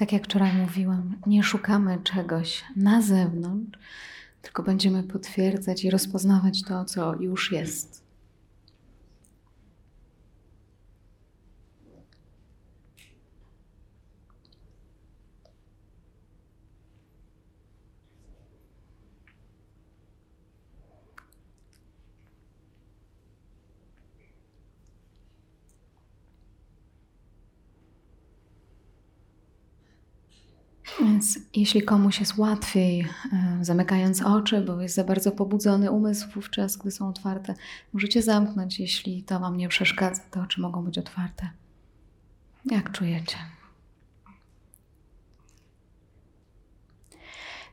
Tak jak wczoraj mówiłam, nie szukamy czegoś na zewnątrz, tylko będziemy potwierdzać i rozpoznawać to, co już jest. Jeśli komuś jest łatwiej, e, zamykając oczy, bo jest za bardzo pobudzony umysł wówczas, gdy są otwarte, możecie zamknąć, jeśli to Wam nie przeszkadza, to oczy mogą być otwarte. Jak czujecie?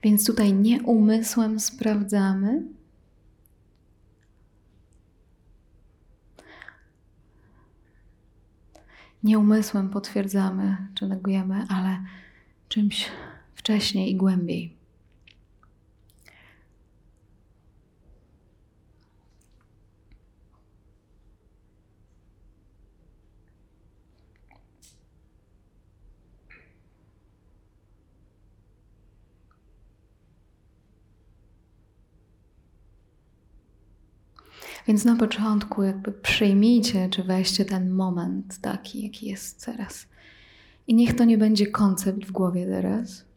Więc tutaj nie umysłem sprawdzamy, nie umysłem potwierdzamy czy negujemy, ale czymś wcześniej i głębiej. Więc na początku jakby przyjmijcie, czy weźcie ten moment taki, jaki jest teraz. I niech to nie będzie koncept w głowie teraz.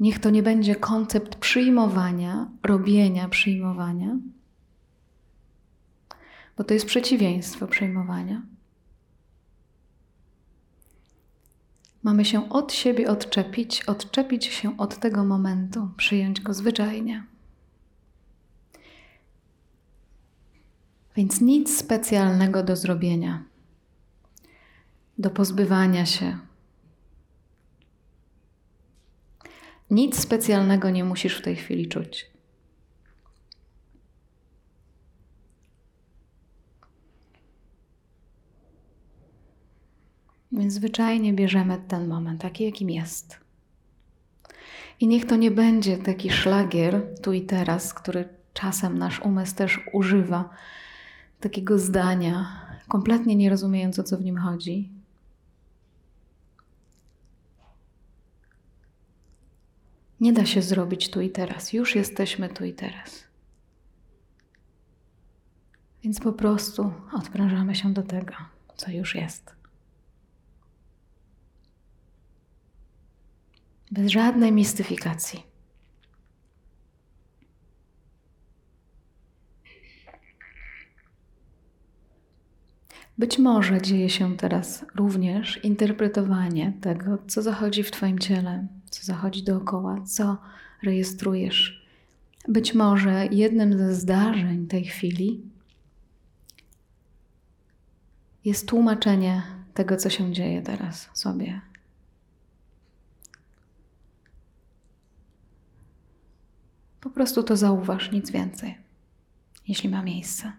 Niech to nie będzie koncept przyjmowania, robienia przyjmowania, bo to jest przeciwieństwo przyjmowania. Mamy się od siebie odczepić, odczepić się od tego momentu, przyjąć go zwyczajnie. Więc nic specjalnego do zrobienia do pozbywania się. Nic specjalnego nie musisz w tej chwili czuć. Więc zwyczajnie bierzemy ten moment, taki jakim jest. I niech to nie będzie taki szlagier tu i teraz, który czasem nasz umysł też używa takiego zdania, kompletnie nie rozumiejąc o co w nim chodzi, Nie da się zrobić tu i teraz. Już jesteśmy tu i teraz. Więc po prostu odprężamy się do tego, co już jest. Bez żadnej mistyfikacji. Być może dzieje się teraz również interpretowanie tego, co zachodzi w Twoim ciele, co zachodzi dookoła, co rejestrujesz. Być może jednym ze zdarzeń tej chwili jest tłumaczenie tego, co się dzieje teraz sobie. Po prostu to zauważ, nic więcej, jeśli ma miejsce.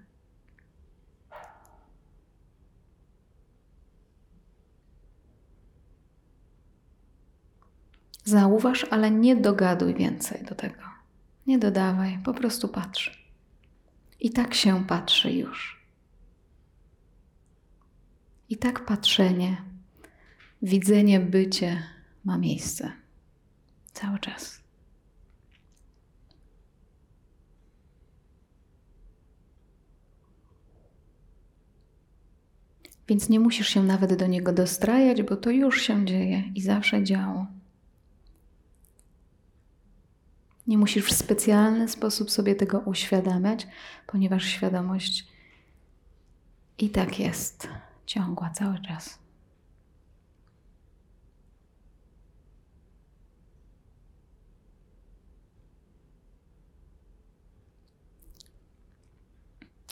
Zauważ, ale nie dogaduj więcej do tego. Nie dodawaj, po prostu patrz. I tak się patrzy już. I tak patrzenie, widzenie, bycie ma miejsce cały czas. Więc nie musisz się nawet do niego dostrajać, bo to już się dzieje i zawsze działo. Nie musisz w specjalny sposób sobie tego uświadamiać, ponieważ świadomość i tak jest ciągła cały czas.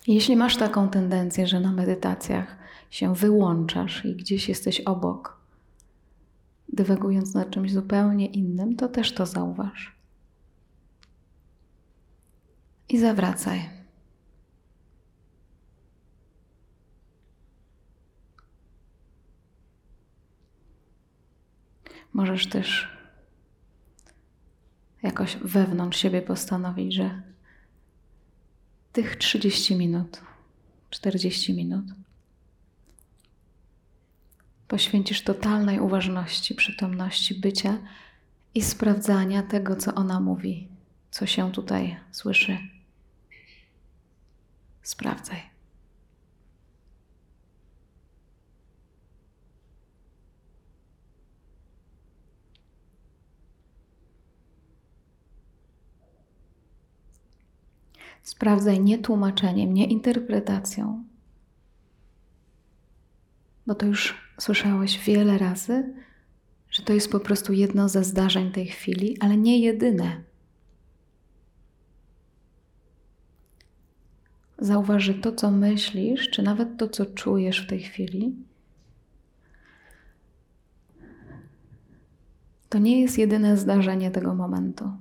Jeśli masz taką tendencję, że na medytacjach się wyłączasz i gdzieś jesteś obok, dywagując nad czymś zupełnie innym, to też to zauważ. I zawracaj. Możesz też jakoś wewnątrz siebie postanowić, że tych 30 minut, 40 minut poświęcisz totalnej uważności, przytomności bycia i sprawdzania tego, co ona mówi, co się tutaj słyszy. Sprawdzaj. Sprawdzaj nie tłumaczeniem, nie interpretacją, bo to już słyszałeś wiele razy, że to jest po prostu jedno ze zdarzeń tej chwili, ale nie jedyne. Zauważ, że to, co myślisz, czy nawet to, co czujesz w tej chwili, to nie jest jedyne zdarzenie tego momentu.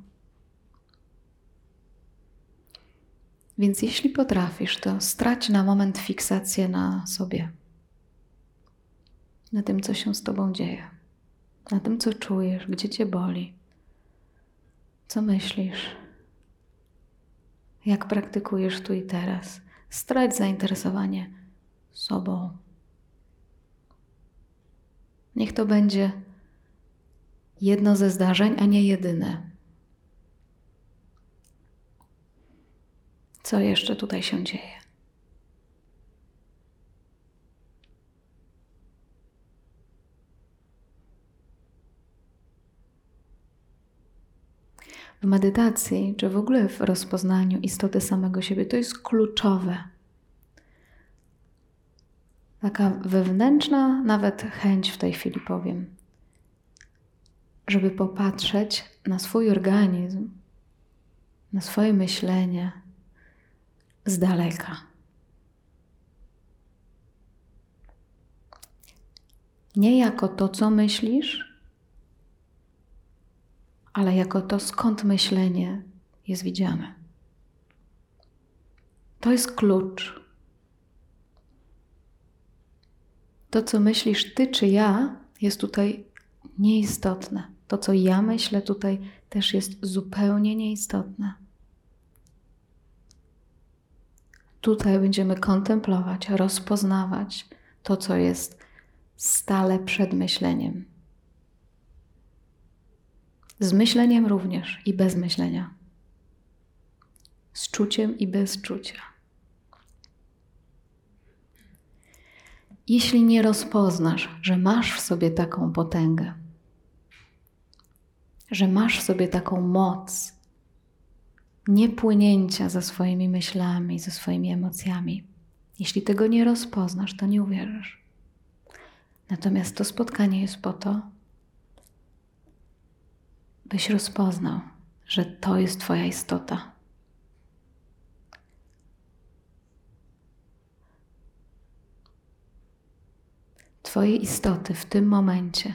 Więc jeśli potrafisz, to strać na moment fiksację na sobie, na tym, co się z Tobą dzieje, na tym, co czujesz, gdzie Cię boli, co myślisz, jak praktykujesz tu i teraz. Strać zainteresowanie sobą. Niech to będzie jedno ze zdarzeń, a nie jedyne. Co jeszcze tutaj się dzieje? W medytacji, czy w ogóle w rozpoznaniu istoty samego siebie, to jest kluczowe. Taka wewnętrzna nawet chęć w tej chwili powiem, żeby popatrzeć na swój organizm, na swoje myślenie, z daleka. Nie jako to, co myślisz, ale jako to, skąd myślenie jest widziane. To jest klucz. To, co myślisz ty czy ja, jest tutaj nieistotne. To, co ja myślę tutaj, też jest zupełnie nieistotne. Tutaj będziemy kontemplować, rozpoznawać to, co jest stale przed myśleniem. Z myśleniem również i bez myślenia. Z czuciem i bez czucia. Jeśli nie rozpoznasz, że masz w sobie taką potęgę, że masz w sobie taką moc, niepłynięcia za swoimi myślami, ze swoimi emocjami. Jeśli tego nie rozpoznasz, to nie uwierzysz. Natomiast to spotkanie jest po to, byś rozpoznał, że to jest Twoja istota. Twojej istoty w tym momencie,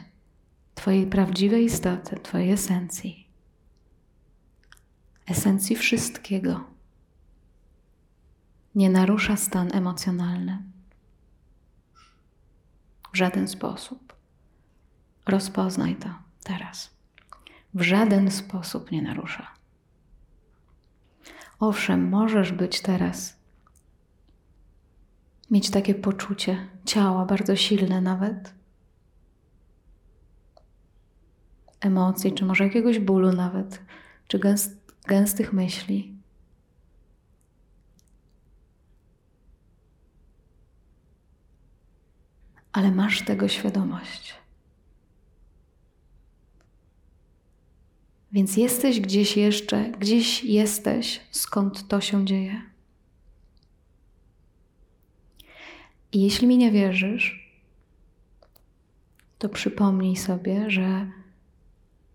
Twojej prawdziwej istoty, Twojej esencji esencji wszystkiego. Nie narusza stan emocjonalny. W żaden sposób. Rozpoznaj to teraz. W żaden sposób nie narusza. Owszem, możesz być teraz, mieć takie poczucie ciała, bardzo silne nawet, emocji, czy może jakiegoś bólu nawet, czy gęst gęstych myśli. Ale masz tego świadomość. Więc jesteś gdzieś jeszcze, gdzieś jesteś, skąd to się dzieje. I jeśli mi nie wierzysz, to przypomnij sobie, że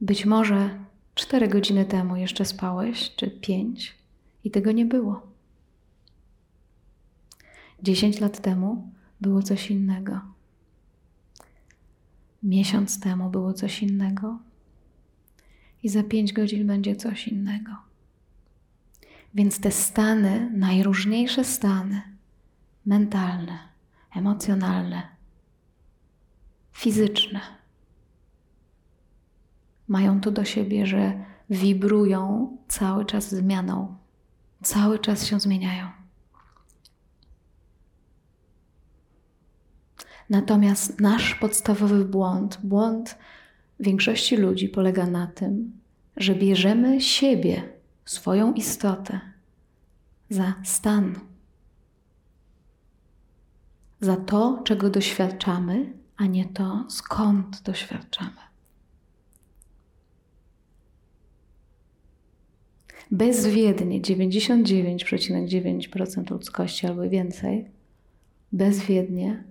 być może Cztery godziny temu jeszcze spałeś, czy pięć, i tego nie było. Dziesięć lat temu było coś innego. Miesiąc temu było coś innego. I za pięć godzin będzie coś innego. Więc te stany, najróżniejsze stany, mentalne, emocjonalne, fizyczne, mają to do siebie, że wibrują cały czas zmianą, cały czas się zmieniają. Natomiast nasz podstawowy błąd, błąd większości ludzi polega na tym, że bierzemy siebie, swoją istotę za stan, za to, czego doświadczamy, a nie to, skąd doświadczamy. Bezwiednie 99,9% ludzkości albo więcej, bezwiednie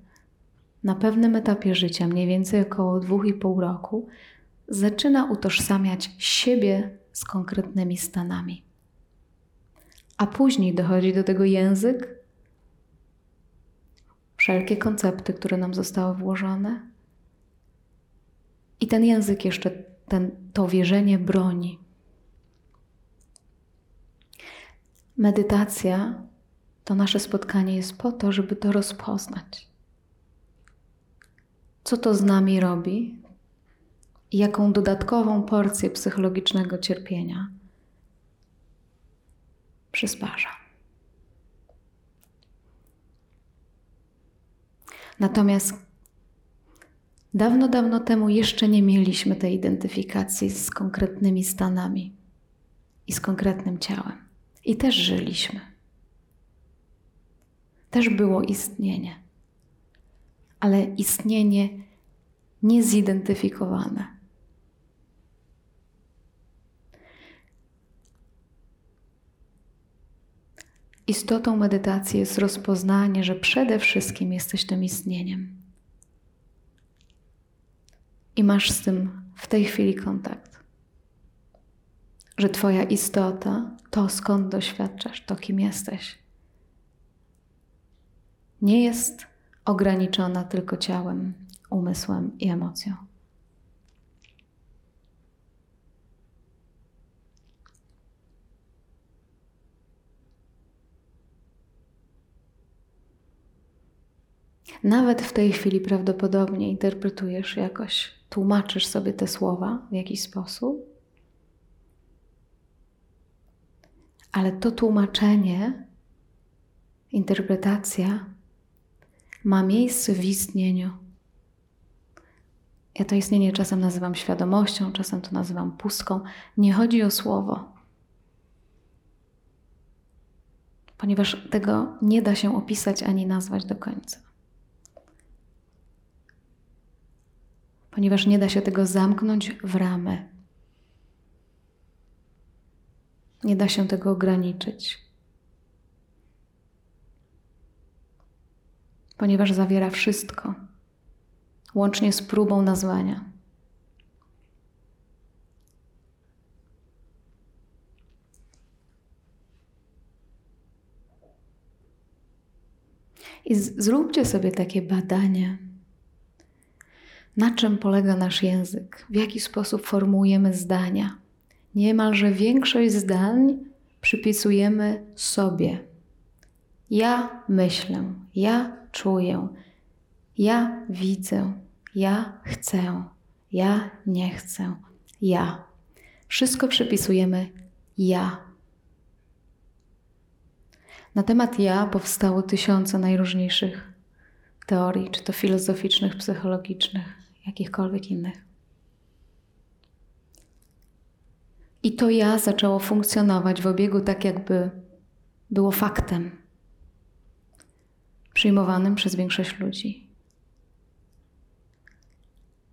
na pewnym etapie życia, mniej więcej około 2,5 roku, zaczyna utożsamiać siebie z konkretnymi stanami. A później dochodzi do tego język, wszelkie koncepty, które nam zostały włożone. I ten język jeszcze ten, to wierzenie broni. Medytacja to nasze spotkanie jest po to, żeby to rozpoznać. Co to z nami robi i jaką dodatkową porcję psychologicznego cierpienia przysparza. Natomiast dawno, dawno temu jeszcze nie mieliśmy tej identyfikacji z konkretnymi stanami i z konkretnym ciałem. I też żyliśmy. Też było istnienie, ale istnienie niezidentyfikowane. Istotą medytacji jest rozpoznanie, że przede wszystkim jesteś tym istnieniem. I masz z tym w tej chwili kontakt. Że Twoja istota, to skąd doświadczasz, to kim jesteś, nie jest ograniczona tylko ciałem, umysłem i emocją. Nawet w tej chwili prawdopodobnie interpretujesz jakoś, tłumaczysz sobie te słowa w jakiś sposób, ale to tłumaczenie, interpretacja ma miejsce w istnieniu. Ja to istnienie czasem nazywam świadomością, czasem to nazywam pustką. Nie chodzi o słowo, ponieważ tego nie da się opisać ani nazwać do końca. ponieważ nie da się tego zamknąć w ramy. Nie da się tego ograniczyć, ponieważ zawiera wszystko, łącznie z próbą nazwania. I zróbcie sobie takie badanie na czym polega nasz język, w jaki sposób formułujemy zdania. Niemalże większość zdań przypisujemy sobie. Ja myślę, ja czuję, ja widzę, ja chcę, ja nie chcę, ja. Wszystko przypisujemy ja. Na temat ja powstało tysiące najróżniejszych teorii, czy to filozoficznych, psychologicznych jakichkolwiek innych. I to ja zaczęło funkcjonować w obiegu tak, jakby było faktem, przyjmowanym przez większość ludzi.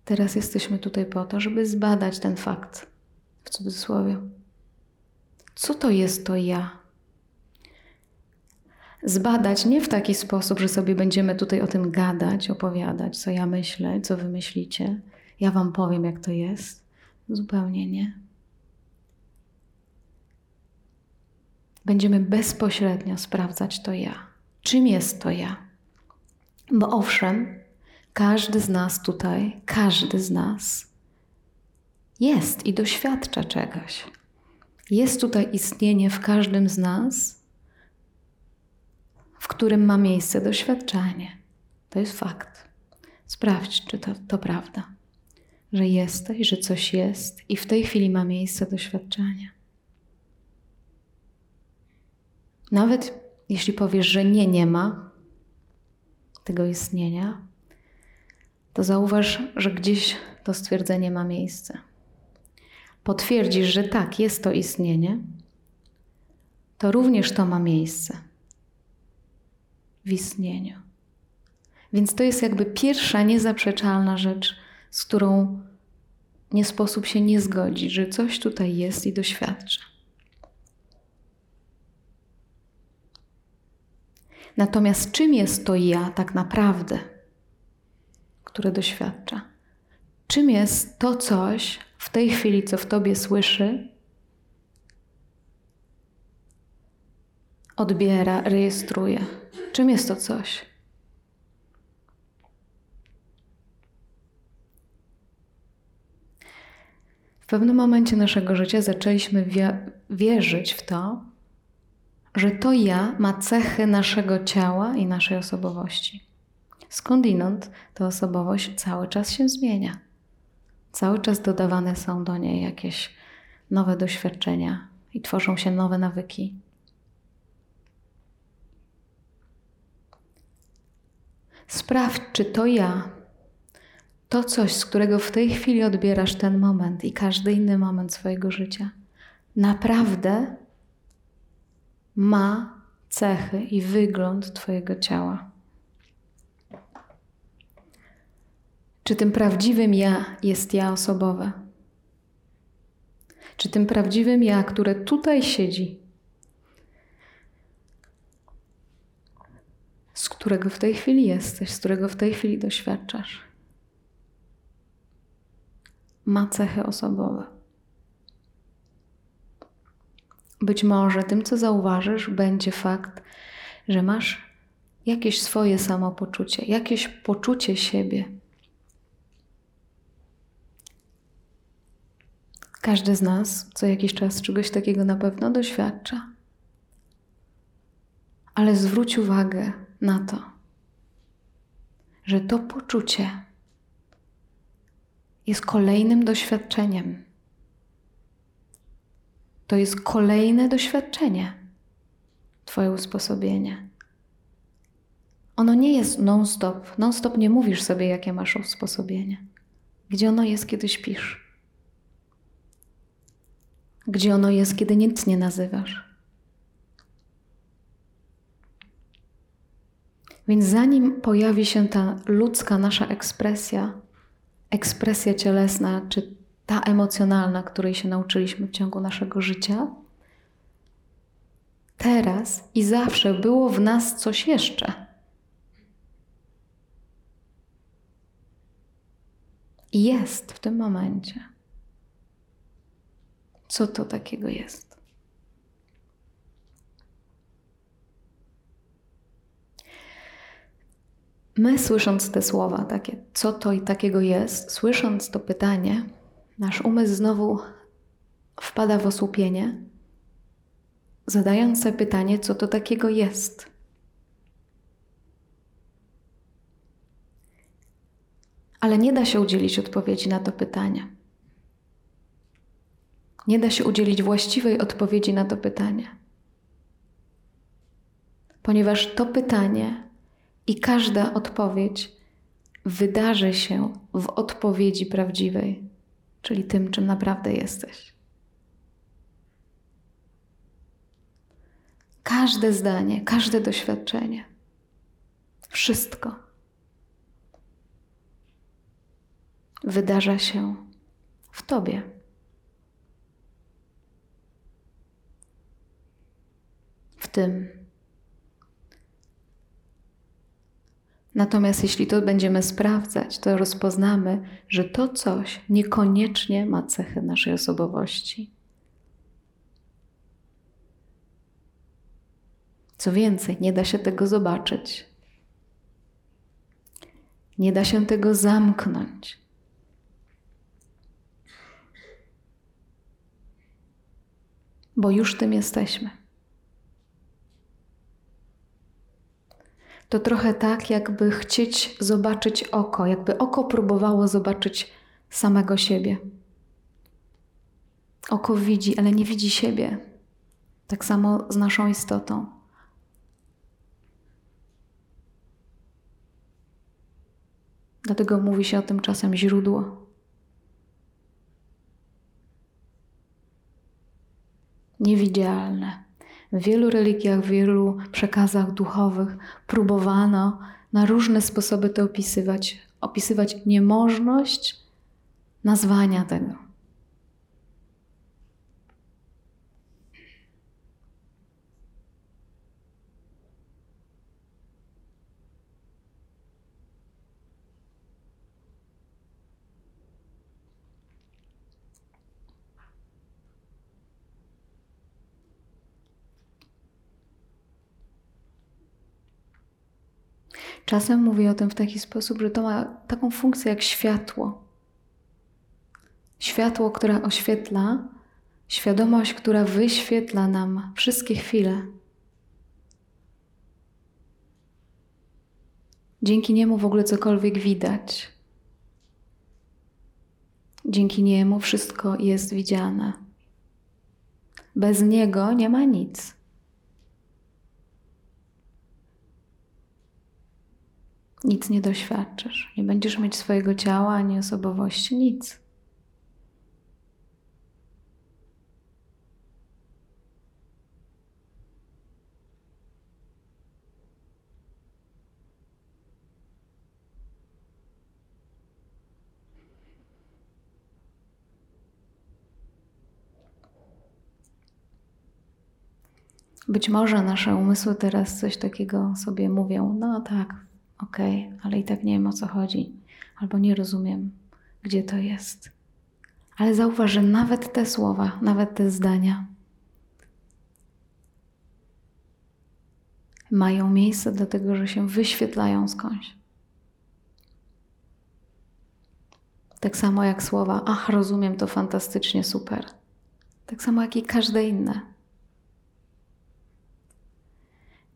Teraz jesteśmy tutaj po to, żeby zbadać ten fakt, w cudzysłowie. Co to jest to ja? zbadać nie w taki sposób, że sobie będziemy tutaj o tym gadać, opowiadać, co ja myślę, co wy myślicie. Ja wam powiem, jak to jest. Zupełnie nie. Będziemy bezpośrednio sprawdzać to ja. Czym jest to ja? Bo owszem, każdy z nas tutaj, każdy z nas jest i doświadcza czegoś. Jest tutaj istnienie w każdym z nas, w którym ma miejsce doświadczenie. To jest fakt. Sprawdź, czy to, to prawda, że jesteś, że coś jest i w tej chwili ma miejsce doświadczenie. Nawet jeśli powiesz, że nie, nie ma tego istnienia, to zauważ, że gdzieś to stwierdzenie ma miejsce. Potwierdzisz, że tak, jest to istnienie, to również to ma miejsce w istnieniu. Więc to jest jakby pierwsza niezaprzeczalna rzecz, z którą nie sposób się nie zgodzić, że coś tutaj jest i doświadcza. Natomiast czym jest to ja tak naprawdę, które doświadcza? Czym jest to coś w tej chwili, co w tobie słyszy, odbiera, rejestruje? Czym jest to coś? W pewnym momencie naszego życia zaczęliśmy wierzyć w to, że to ja ma cechy naszego ciała i naszej osobowości. Skądinąd ta osobowość cały czas się zmienia. Cały czas dodawane są do niej jakieś nowe doświadczenia i tworzą się nowe nawyki. Sprawdź, czy to ja, to coś, z którego w tej chwili odbierasz ten moment i każdy inny moment swojego życia, naprawdę ma cechy i wygląd Twojego ciała. Czy tym prawdziwym ja jest ja osobowe? Czy tym prawdziwym ja, które tutaj siedzi, z którego w tej chwili jesteś, z którego w tej chwili doświadczasz, ma cechy osobowe? Być może tym, co zauważysz, będzie fakt, że masz jakieś swoje samopoczucie, jakieś poczucie siebie. Każdy z nas co jakiś czas czegoś takiego na pewno doświadcza. Ale zwróć uwagę na to, że to poczucie jest kolejnym doświadczeniem to jest kolejne doświadczenie, Twoje usposobienie. Ono nie jest non-stop. Non-stop nie mówisz sobie, jakie masz usposobienie. Gdzie ono jest, kiedy śpisz? Gdzie ono jest, kiedy nic nie nazywasz? Więc zanim pojawi się ta ludzka nasza ekspresja, ekspresja cielesna, czy ta emocjonalna, której się nauczyliśmy w ciągu naszego życia, teraz i zawsze było w nas coś jeszcze. Jest w tym momencie. Co to takiego jest? My, słysząc te słowa, takie, co to i takiego jest, słysząc to pytanie, nasz umysł znowu wpada w osłupienie, zadając sobie pytanie, co to takiego jest. Ale nie da się udzielić odpowiedzi na to pytanie. Nie da się udzielić właściwej odpowiedzi na to pytanie. Ponieważ to pytanie i każda odpowiedź wydarzy się w odpowiedzi prawdziwej czyli tym, czym naprawdę jesteś. Każde zdanie, każde doświadczenie, wszystko wydarza się w Tobie. W tym, Natomiast jeśli to będziemy sprawdzać, to rozpoznamy, że to coś niekoniecznie ma cechy naszej osobowości. Co więcej, nie da się tego zobaczyć. Nie da się tego zamknąć. Bo już tym jesteśmy. To trochę tak, jakby chcieć zobaczyć oko, jakby oko próbowało zobaczyć samego siebie. Oko widzi, ale nie widzi siebie. Tak samo z naszą istotą. Dlatego mówi się o tym czasem źródło. Niewidzialne. W wielu religiach, w wielu przekazach duchowych próbowano na różne sposoby to opisywać. Opisywać niemożność nazwania tego. Czasem mówię o tym w taki sposób, że to ma taką funkcję jak światło. Światło, które oświetla, świadomość, która wyświetla nam wszystkie chwile. Dzięki niemu w ogóle cokolwiek widać. Dzięki niemu wszystko jest widziane. Bez niego nie ma nic. Nic nie doświadczysz. Nie będziesz mieć swojego ciała ani osobowości, nic. Być może nasze umysły teraz coś takiego sobie mówią, no tak, okej, okay, ale i tak nie wiem o co chodzi, albo nie rozumiem, gdzie to jest. Ale zauważ, że nawet te słowa, nawet te zdania mają miejsce dlatego, że się wyświetlają skądś. Tak samo jak słowa, ach, rozumiem to fantastycznie, super. Tak samo jak i każde inne.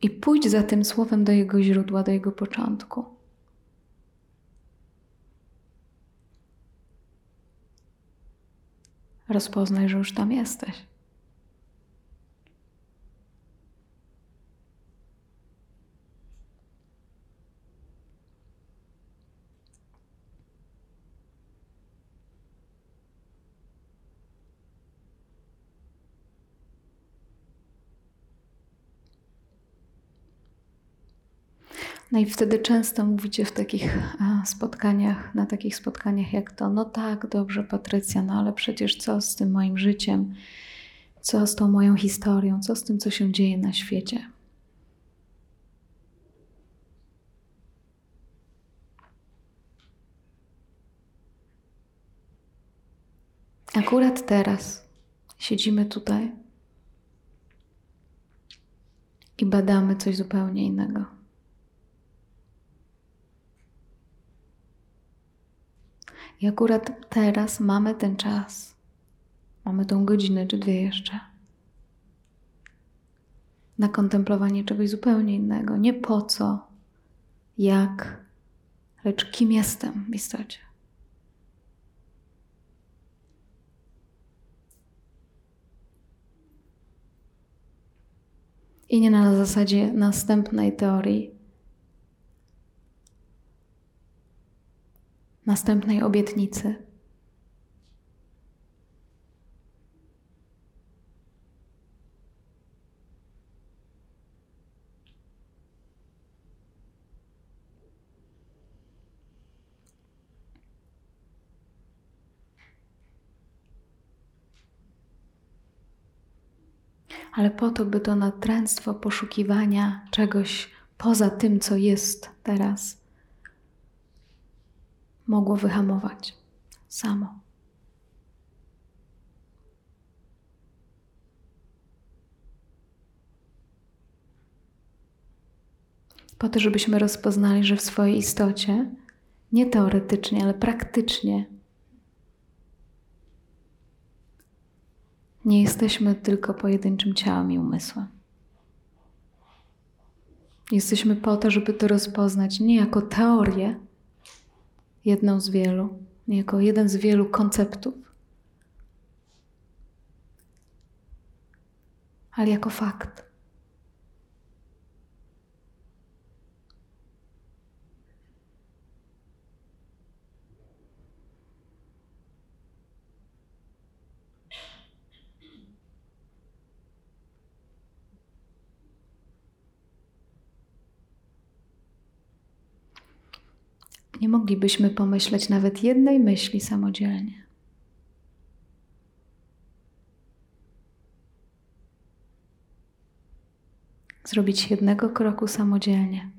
I pójdź za tym słowem do jego źródła, do jego początku. Rozpoznaj, że już tam jesteś. No i wtedy często mówicie w takich e, spotkaniach, na takich spotkaniach jak to, no tak, dobrze, Patrycja, no ale przecież co z tym moim życiem, co z tą moją historią, co z tym, co się dzieje na świecie. Akurat teraz siedzimy tutaj i badamy coś zupełnie innego. I akurat teraz mamy ten czas. Mamy tą godzinę czy dwie jeszcze. Na kontemplowanie czegoś zupełnie innego. Nie po co, jak, lecz kim jestem w istocie. I nie na zasadzie następnej teorii, następnej obietnicy. ale po to, by to natręctwo poszukiwania czegoś poza tym, co jest teraz, mogło wyhamować samo. Po to, żebyśmy rozpoznali, że w swojej istocie, nie teoretycznie, ale praktycznie, nie jesteśmy tylko pojedynczym ciałem i umysłem. Jesteśmy po to, żeby to rozpoznać nie jako teorię, jedną z wielu, jako jeden z wielu konceptów, ale jako fakt. Nie moglibyśmy pomyśleć nawet jednej myśli samodzielnie. Zrobić jednego kroku samodzielnie.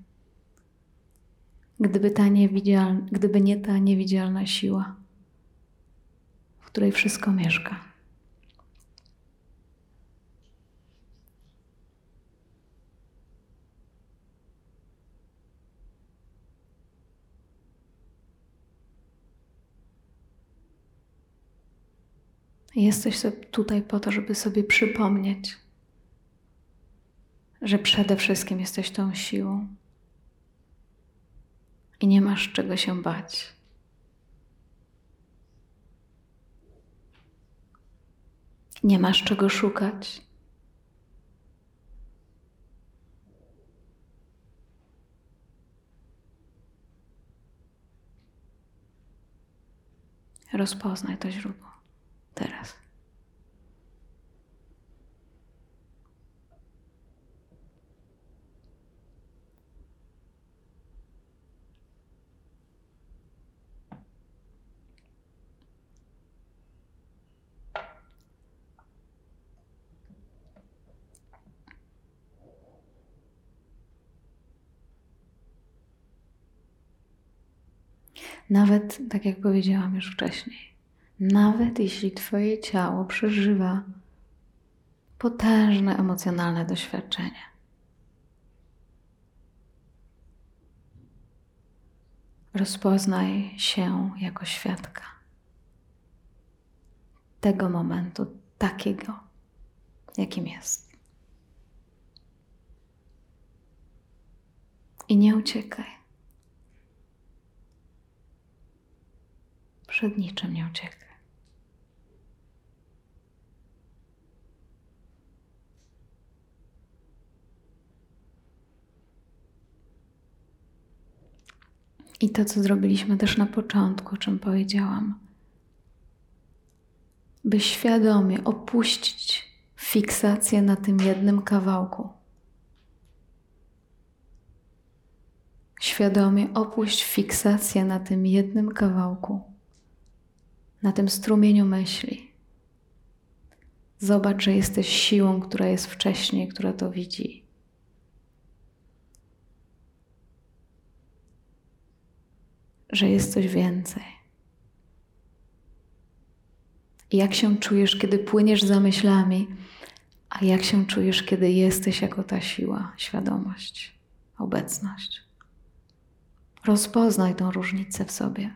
Gdyby, ta gdyby nie ta niewidzialna siła, w której wszystko mieszka. Jesteś tutaj po to, żeby sobie przypomnieć, że przede wszystkim jesteś tą siłą i nie masz czego się bać. Nie masz czego szukać. Rozpoznaj to źródło teraz. Nawet, tak jak powiedziałam już wcześniej, nawet jeśli Twoje ciało przeżywa potężne emocjonalne doświadczenie. Rozpoznaj się jako świadka tego momentu, takiego, jakim jest. I nie uciekaj. Przed niczym nie uciekaj. I to, co zrobiliśmy też na początku, o czym powiedziałam, by świadomie opuścić fiksację na tym jednym kawałku. Świadomie opuść fiksację na tym jednym kawałku, na tym strumieniu myśli. Zobacz, że jesteś siłą, która jest wcześniej, która to widzi. Że jest coś więcej. Jak się czujesz, kiedy płyniesz za myślami, a jak się czujesz, kiedy jesteś jako ta siła, świadomość, obecność. Rozpoznaj tą różnicę w sobie.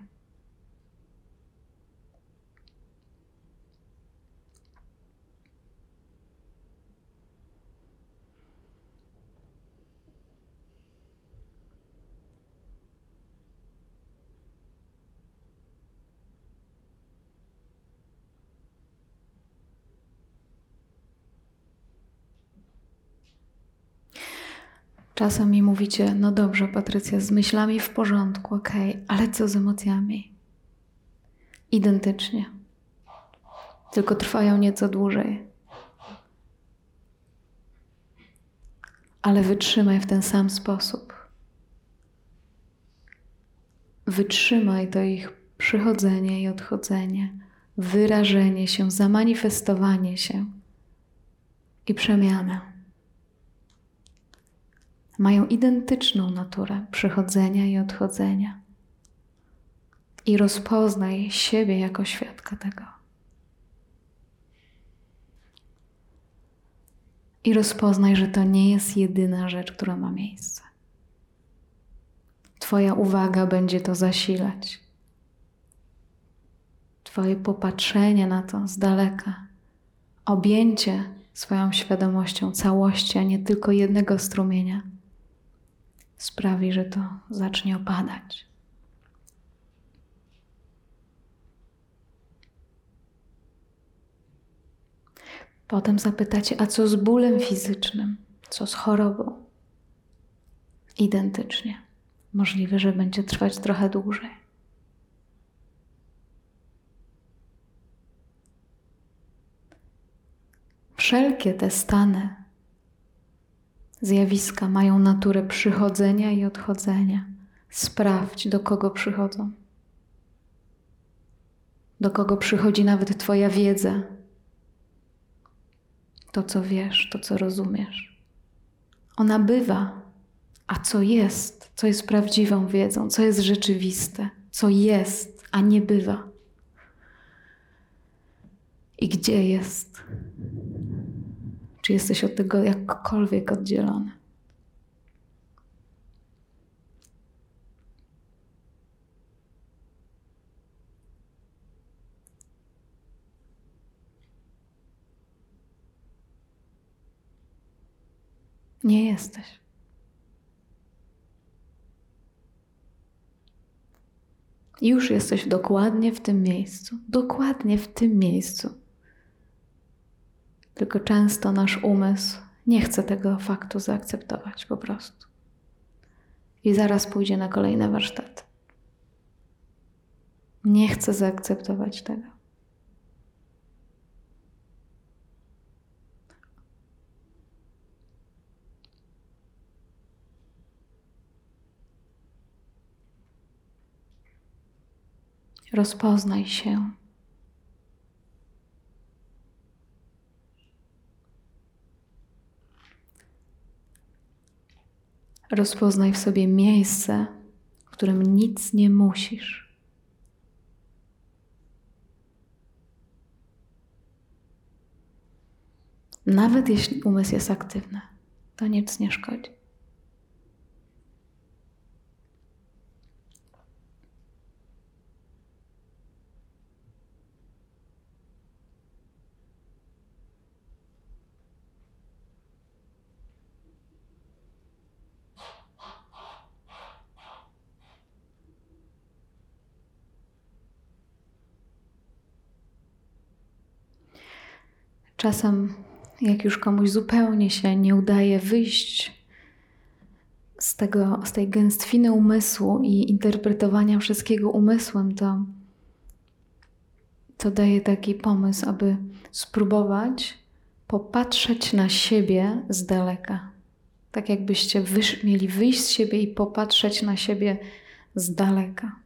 Czasem mi mówicie, no dobrze, Patrycja, z myślami w porządku, okej, okay, ale co z emocjami? Identycznie. Tylko trwają nieco dłużej. Ale wytrzymaj w ten sam sposób. Wytrzymaj to ich przychodzenie i odchodzenie, wyrażenie się, zamanifestowanie się i przemianę mają identyczną naturę przychodzenia i odchodzenia. I rozpoznaj siebie jako świadka tego. I rozpoznaj, że to nie jest jedyna rzecz, która ma miejsce. Twoja uwaga będzie to zasilać. Twoje popatrzenie na to z daleka, objęcie swoją świadomością całości, a nie tylko jednego strumienia sprawi, że to zacznie opadać. Potem zapytacie, a co z bólem fizycznym? Co z chorobą? Identycznie. Możliwe, że będzie trwać trochę dłużej. Wszelkie te stany Zjawiska mają naturę przychodzenia i odchodzenia, Sprawdź, do kogo przychodzą. Do kogo przychodzi nawet Twoja wiedza. To, co wiesz, to, co rozumiesz. Ona bywa, a co jest, co jest prawdziwą wiedzą, co jest rzeczywiste, co jest, a nie bywa. I gdzie jest? Czy jesteś od tego jakkolwiek oddzielony? Nie jesteś. Już jesteś dokładnie w tym miejscu, dokładnie w tym miejscu. Tylko często nasz umysł nie chce tego faktu zaakceptować po prostu. I zaraz pójdzie na kolejne warsztaty. Nie chce zaakceptować tego. Rozpoznaj się. Rozpoznaj w sobie miejsce, w którym nic nie musisz. Nawet jeśli umysł jest aktywny, to nic nie szkodzi. Czasem, jak już komuś zupełnie się nie udaje wyjść z, tego, z tej gęstwiny umysłu i interpretowania wszystkiego umysłem, to, to daje taki pomysł, aby spróbować popatrzeć na siebie z daleka. Tak jakbyście wysz, mieli wyjść z siebie i popatrzeć na siebie z daleka.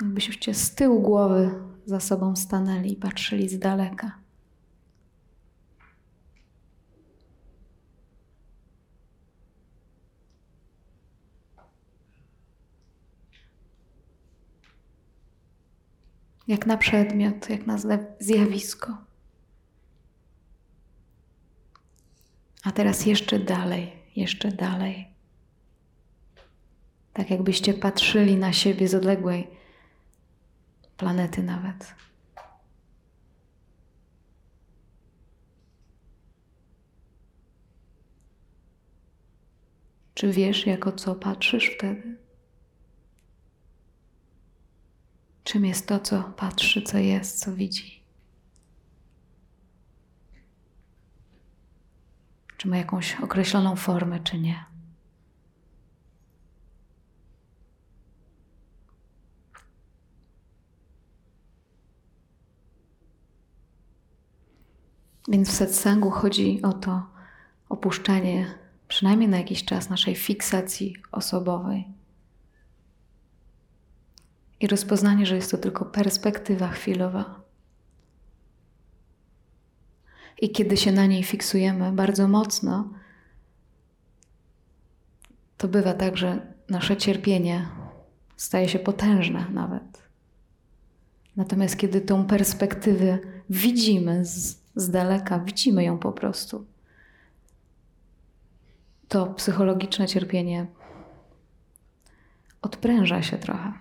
Jakbyście z tyłu głowy za sobą stanęli i patrzyli z daleka. Jak na przedmiot, jak na zjawisko. A teraz jeszcze dalej, jeszcze dalej. Tak jakbyście patrzyli na siebie z odległej planety nawet. Czy wiesz, jako co patrzysz wtedy? Czym jest to, co patrzy, co jest, co widzi? Czy ma jakąś określoną formę, czy nie? Więc w setsangu chodzi o to opuszczenie, przynajmniej na jakiś czas, naszej fiksacji osobowej i rozpoznanie, że jest to tylko perspektywa chwilowa. I kiedy się na niej fiksujemy bardzo mocno, to bywa tak, że nasze cierpienie staje się potężne nawet. Natomiast kiedy tą perspektywę widzimy z, z daleka, widzimy ją po prostu, to psychologiczne cierpienie odpręża się trochę.